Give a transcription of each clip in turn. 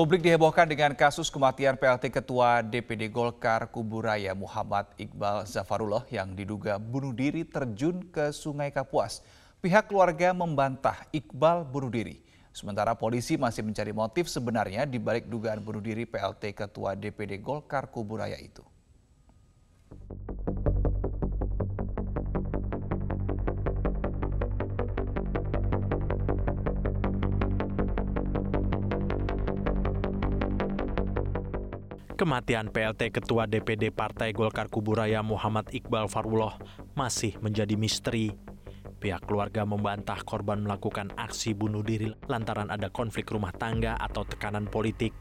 Publik dihebohkan dengan kasus kematian PLT Ketua DPD Golkar Kuburaya Muhammad Iqbal Zafarullah yang diduga bunuh diri terjun ke Sungai Kapuas. Pihak keluarga membantah Iqbal bunuh diri. Sementara polisi masih mencari motif sebenarnya di balik dugaan bunuh diri PLT Ketua DPD Golkar Kuburaya itu. Kematian PLT Ketua DPD Partai Golkar Kuburaya Muhammad Iqbal Farullah masih menjadi misteri. Pihak keluarga membantah korban melakukan aksi bunuh diri lantaran ada konflik rumah tangga atau tekanan politik.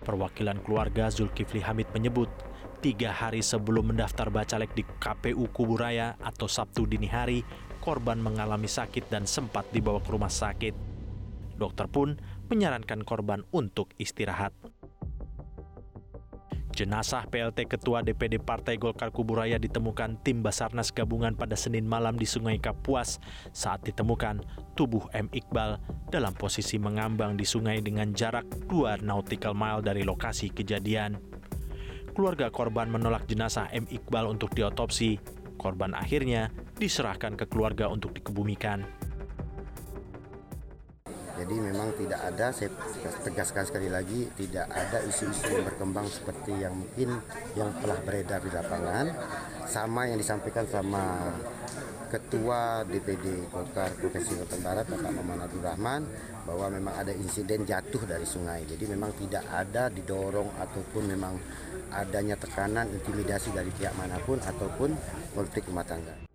Perwakilan keluarga Zulkifli Hamid menyebut, tiga hari sebelum mendaftar bacalek di KPU Kuburaya atau Sabtu dini hari, korban mengalami sakit dan sempat dibawa ke rumah sakit. Dokter pun menyarankan korban untuk istirahat. Jenazah PLT Ketua DPD Partai Golkar Kuburaya ditemukan tim Basarnas gabungan pada Senin malam di Sungai Kapuas. Saat ditemukan, tubuh M. Iqbal dalam posisi mengambang di sungai dengan jarak 2 nautical mile dari lokasi kejadian. Keluarga korban menolak jenazah M. Iqbal untuk diotopsi. Korban akhirnya diserahkan ke keluarga untuk dikebumikan. Jadi memang tidak ada, saya tegaskan sekali lagi, tidak ada isu-isu yang berkembang seperti yang mungkin yang telah beredar di lapangan, sama yang disampaikan sama Ketua DPD Golkar Provinsi Kalimantan Barat Bapak Maman Abdul Rahman bahwa memang ada insiden jatuh dari sungai. Jadi memang tidak ada didorong ataupun memang adanya tekanan intimidasi dari pihak mana pun ataupun konflik rumah tangga.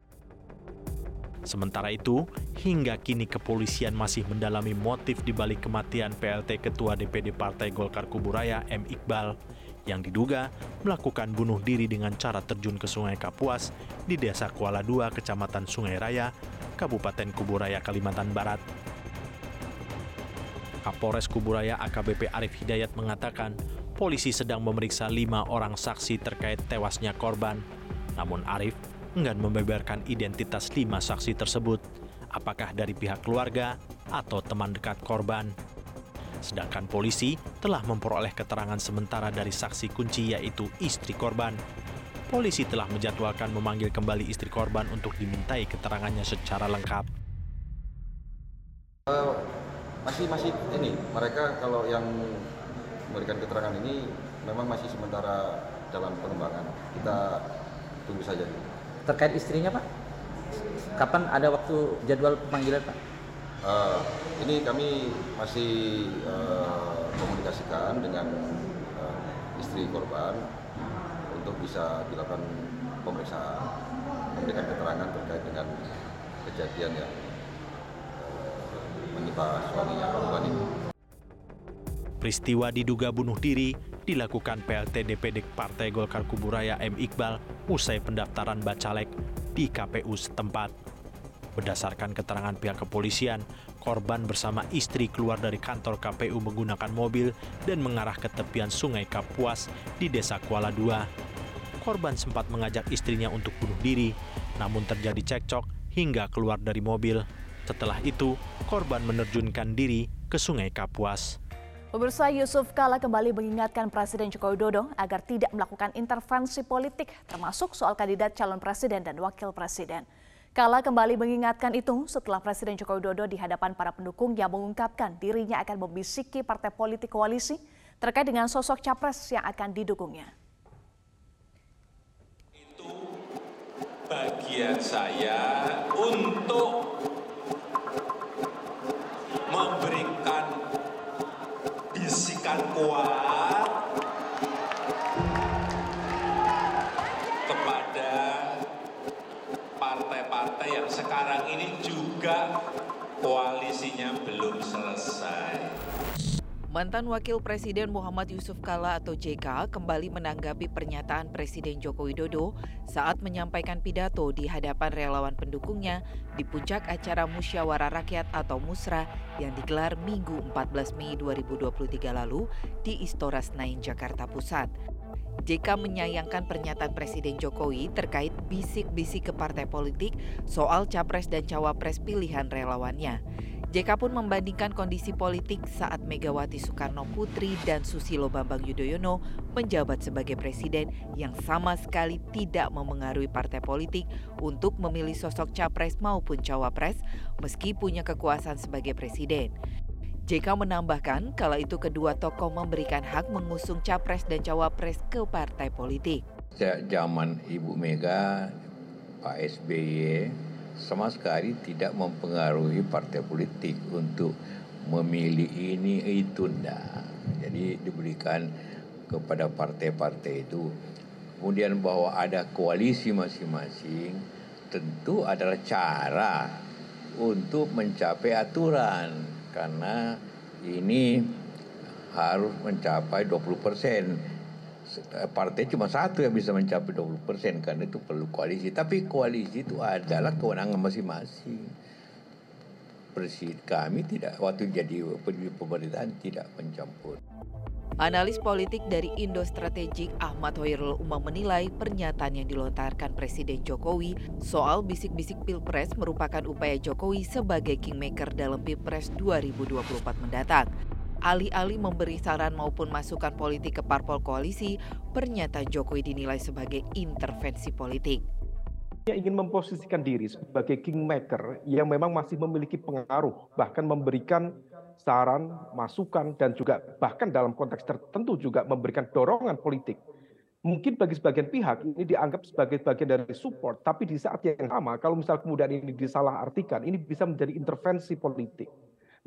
Sementara itu, hingga kini kepolisian masih mendalami motif di balik kematian PLT Ketua DPD Partai Golkar Kuburaya M. Iqbal yang diduga melakukan bunuh diri dengan cara terjun ke Sungai Kapuas di Desa Kuala II, Kecamatan Sungai Raya, Kabupaten Kuburaya, Kalimantan Barat. Kapolres Kuburaya AKBP Arif Hidayat mengatakan polisi sedang memeriksa lima orang saksi terkait tewasnya korban. Namun Arif enggan membeberkan identitas lima saksi tersebut, apakah dari pihak keluarga atau teman dekat korban. Sedangkan polisi telah memperoleh keterangan sementara dari saksi kunci yaitu istri korban. Polisi telah menjadwalkan memanggil kembali istri korban untuk dimintai keterangannya secara lengkap. Uh, masih masih ini mereka kalau yang memberikan keterangan ini memang masih sementara dalam pengembangan. Kita tunggu saja. Terkait istrinya Pak, kapan ada waktu jadwal pemanggilan Pak? Uh, ini kami masih uh, komunikasikan dengan uh, istri korban untuk bisa dilakukan pemeriksaan, memberikan keterangan terkait dengan kejadian yang uh, menimpa suaminya korban ini. Peristiwa diduga bunuh diri dilakukan PLT DPD Partai Golkar Kuburaya M. Iqbal usai pendaftaran bacalek di KPU setempat. Berdasarkan keterangan pihak kepolisian, korban bersama istri keluar dari kantor KPU menggunakan mobil dan mengarah ke tepian sungai Kapuas di Desa Kuala II. Korban sempat mengajak istrinya untuk bunuh diri, namun terjadi cekcok hingga keluar dari mobil. Setelah itu, korban menerjunkan diri ke sungai Kapuas. Pemirsa Yusuf Kala kembali mengingatkan Presiden Joko Widodo agar tidak melakukan intervensi politik termasuk soal kandidat calon presiden dan wakil presiden. Kala kembali mengingatkan itu setelah Presiden Joko Widodo di hadapan para pendukung yang mengungkapkan dirinya akan membisiki partai politik koalisi terkait dengan sosok capres yang akan didukungnya. Itu bagian saya untuk kuat kepada partai-partai yang sekarang ini juga koalisinya belum selesai. Mantan Wakil Presiden Muhammad Yusuf Kala atau JK kembali menanggapi pernyataan Presiden Joko Widodo saat menyampaikan pidato di hadapan relawan pendukungnya di puncak acara Musyawarah Rakyat atau Musra yang digelar Minggu 14 Mei 2023 lalu di Istora Senayan, Jakarta Pusat. JK menyayangkan pernyataan Presiden Jokowi terkait bisik-bisik ke partai politik soal capres dan cawapres pilihan relawannya. JK pun membandingkan kondisi politik saat Megawati Soekarno Putri dan Susilo Bambang Yudhoyono menjabat sebagai presiden yang sama sekali tidak memengaruhi partai politik untuk memilih sosok capres maupun cawapres meski punya kekuasaan sebagai presiden. JK menambahkan kala itu kedua tokoh memberikan hak mengusung capres dan cawapres ke partai politik. Sejak zaman Ibu Mega, Pak SBY, sama sekali tidak mempengaruhi partai politik untuk memilih ini itu enggak. Jadi diberikan kepada partai-partai itu. Kemudian bahwa ada koalisi masing-masing tentu adalah cara untuk mencapai aturan karena ini harus mencapai 20 persen partai cuma satu yang bisa mencapai 20 persen karena itu perlu koalisi. Tapi koalisi itu adalah kewenangan masing-masing. Presiden kami tidak waktu jadi pemerintahan tidak mencampur. Analis politik dari Indo Strategik Ahmad Hoirul Umam menilai pernyataan yang dilontarkan Presiden Jokowi soal bisik-bisik Pilpres merupakan upaya Jokowi sebagai kingmaker dalam Pilpres 2024 mendatang. Alih-alih memberi saran maupun masukan politik ke parpol koalisi, pernyataan Jokowi dinilai sebagai intervensi politik. Dia ingin memposisikan diri sebagai kingmaker yang memang masih memiliki pengaruh, bahkan memberikan saran, masukan, dan juga bahkan dalam konteks tertentu juga memberikan dorongan politik. Mungkin bagi sebagian pihak ini dianggap sebagai bagian dari support, tapi di saat yang sama, kalau misal kemudian ini disalahartikan, ini bisa menjadi intervensi politik.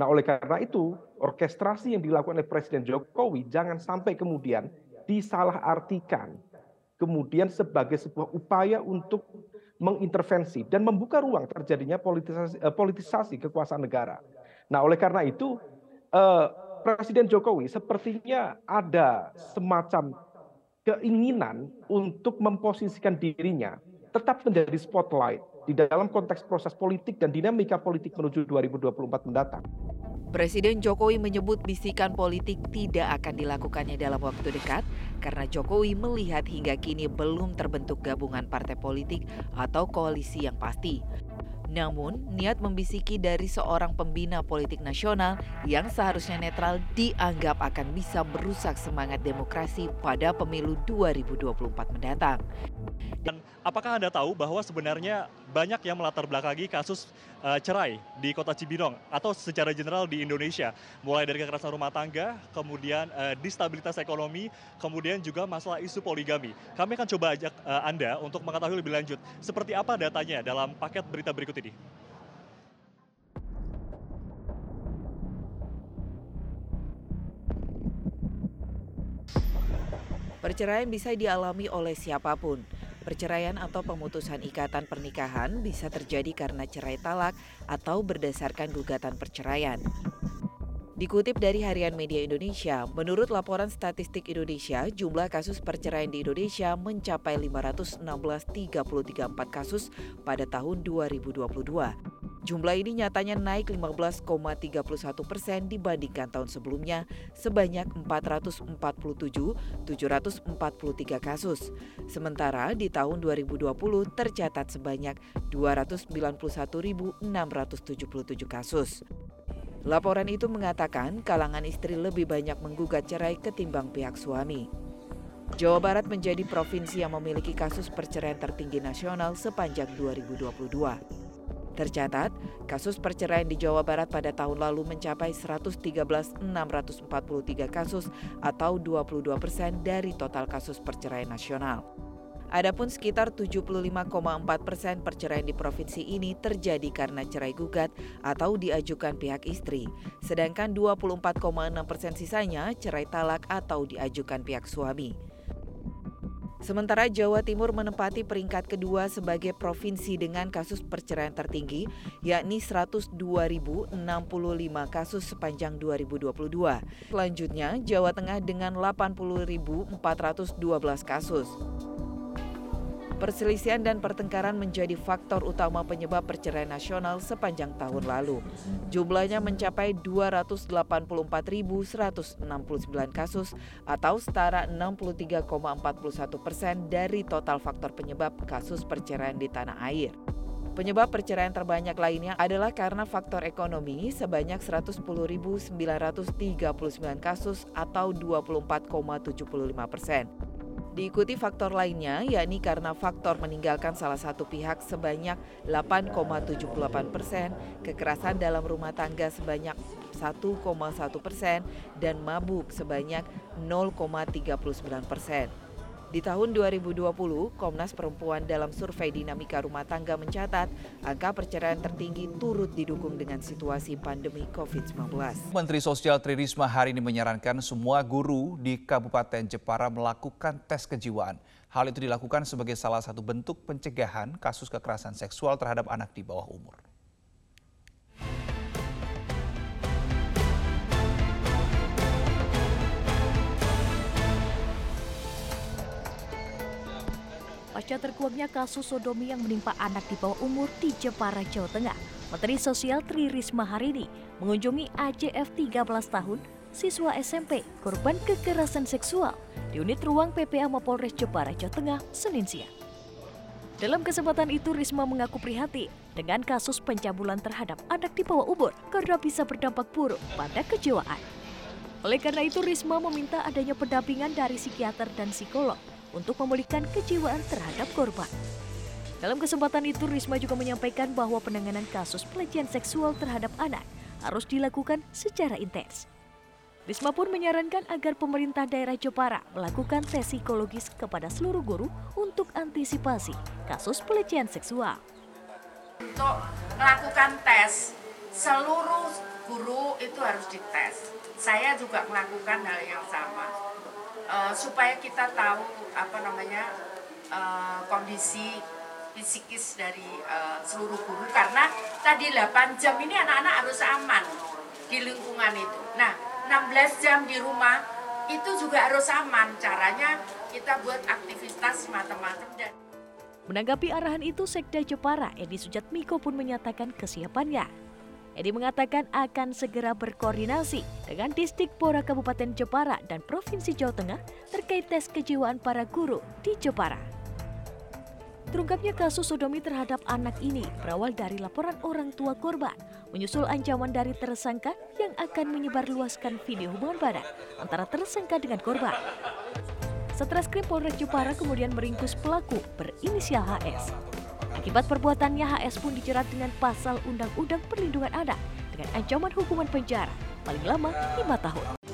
Nah, oleh karena itu, orkestrasi yang dilakukan oleh Presiden Jokowi jangan sampai kemudian disalahartikan, kemudian sebagai sebuah upaya untuk mengintervensi dan membuka ruang terjadinya politisasi, eh, politisasi kekuasaan negara. Nah, oleh karena itu, eh, Presiden Jokowi sepertinya ada semacam keinginan untuk memposisikan dirinya tetap menjadi spotlight di dalam konteks proses politik dan dinamika politik menuju 2024 mendatang. Presiden Jokowi menyebut bisikan politik tidak akan dilakukannya dalam waktu dekat karena Jokowi melihat hingga kini belum terbentuk gabungan partai politik atau koalisi yang pasti. Namun, niat membisiki dari seorang pembina politik nasional yang seharusnya netral dianggap akan bisa merusak semangat demokrasi pada pemilu 2024 mendatang. Dan apakah Anda tahu bahwa sebenarnya banyak yang melatar belakangi kasus uh, cerai di kota Cibinong atau secara general di Indonesia. Mulai dari kekerasan rumah tangga, kemudian uh, distabilitas ekonomi, kemudian juga masalah isu poligami. Kami akan coba ajak uh, Anda untuk mengetahui lebih lanjut seperti apa datanya dalam paket berita berikut ini. Perceraian bisa dialami oleh siapa pun. Perceraian atau pemutusan ikatan pernikahan bisa terjadi karena cerai talak atau berdasarkan gugatan perceraian. Dikutip dari Harian Media Indonesia, menurut laporan statistik Indonesia, jumlah kasus perceraian di Indonesia mencapai 516.334 kasus pada tahun 2022. Jumlah ini nyatanya naik 15,31 persen dibandingkan tahun sebelumnya sebanyak 447.743 kasus. Sementara di tahun 2020 tercatat sebanyak 291.677 kasus. Laporan itu mengatakan kalangan istri lebih banyak menggugat cerai ketimbang pihak suami. Jawa Barat menjadi provinsi yang memiliki kasus perceraian tertinggi nasional sepanjang 2022. Tercatat, kasus perceraian di Jawa Barat pada tahun lalu mencapai 113.643 kasus atau 22 persen dari total kasus perceraian nasional. Adapun sekitar 75,4 persen perceraian di provinsi ini terjadi karena cerai gugat atau diajukan pihak istri, sedangkan 24,6 persen sisanya cerai talak atau diajukan pihak suami. Sementara Jawa Timur menempati peringkat kedua sebagai provinsi dengan kasus perceraian tertinggi, yakni 102.065 kasus sepanjang 2022. Selanjutnya, Jawa Tengah dengan 80.412 kasus. Perselisihan dan pertengkaran menjadi faktor utama penyebab perceraian nasional sepanjang tahun lalu. Jumlahnya mencapai 284.169 kasus atau setara 63,41 persen dari total faktor penyebab kasus perceraian di tanah air. Penyebab perceraian terbanyak lainnya adalah karena faktor ekonomi sebanyak 110.939 kasus atau 24,75 persen. Diikuti faktor lainnya, yakni karena faktor meninggalkan salah satu pihak sebanyak 8,78 persen, kekerasan dalam rumah tangga sebanyak 1,1 persen, dan mabuk sebanyak 0,39 persen. Di tahun 2020, Komnas Perempuan dalam survei dinamika rumah tangga mencatat angka perceraian tertinggi turut didukung dengan situasi pandemi COVID-19. Menteri Sosial Tri Risma hari ini menyarankan semua guru di Kabupaten Jepara melakukan tes kejiwaan. Hal itu dilakukan sebagai salah satu bentuk pencegahan kasus kekerasan seksual terhadap anak di bawah umur. Pasca terkuaknya kasus sodomi yang menimpa anak di bawah umur di Jepara, Jawa Tengah, Menteri Sosial Tri Risma hari ini mengunjungi AJF 13 tahun, siswa SMP korban kekerasan seksual di unit ruang PPA Mapolres Jepara, Jawa Tengah, Senin siang. Dalam kesempatan itu, Risma mengaku prihatin dengan kasus pencabulan terhadap anak di bawah umur karena bisa berdampak buruk pada kejiwaan. Oleh karena itu, Risma meminta adanya pendampingan dari psikiater dan psikolog untuk memulihkan kejiwaan terhadap korban. Dalam kesempatan itu, Risma juga menyampaikan bahwa penanganan kasus pelecehan seksual terhadap anak harus dilakukan secara intens. Risma pun menyarankan agar pemerintah daerah Jepara melakukan tes psikologis kepada seluruh guru untuk antisipasi kasus pelecehan seksual. Untuk melakukan tes, seluruh guru itu harus dites. Saya juga melakukan hal yang sama uh, supaya kita tahu apa namanya uh, kondisi psikis dari uh, seluruh guru karena tadi 8 jam ini anak-anak harus aman di lingkungan itu. Nah, 16 jam di rumah itu juga harus aman. Caranya kita buat aktivitas macam-macam dan Menanggapi arahan itu, Sekda Jepara Edi Sujatmiko pun menyatakan kesiapannya. Edi mengatakan akan segera berkoordinasi dengan Pora Kabupaten Jepara dan Provinsi Jawa Tengah terkait tes kejiwaan para guru di Jepara. Terungkapnya kasus sodomi terhadap anak ini berawal dari laporan orang tua korban, menyusul ancaman dari tersangka yang akan menyebarluaskan video hubungan badan antara tersangka dengan korban. Satreskrim Polres Jepara kemudian meringkus pelaku berinisial HS. Akibat perbuatannya, HS pun dijerat dengan pasal Undang-Undang Perlindungan Anak dengan ancaman hukuman penjara paling lama lima tahun.